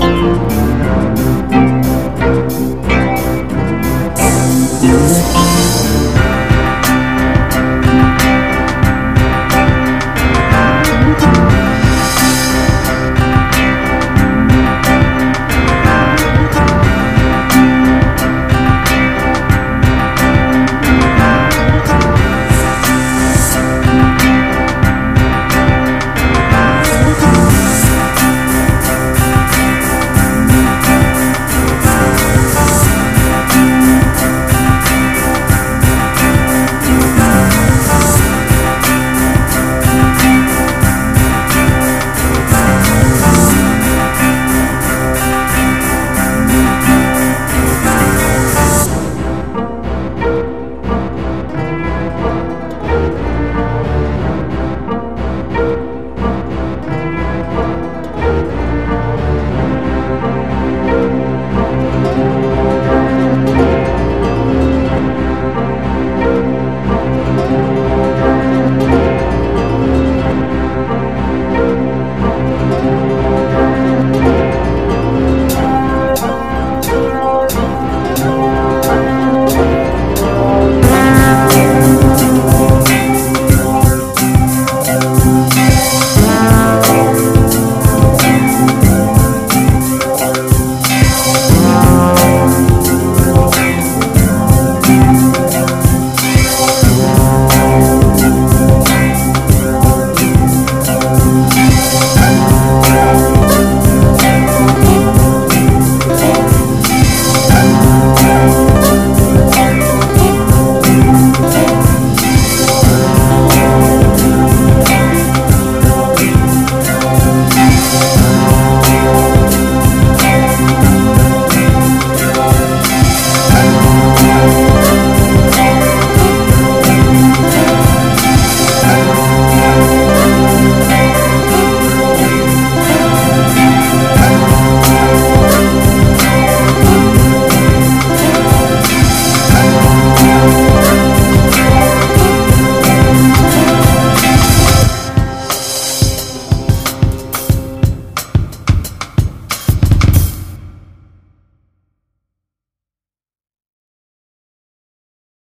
Yes.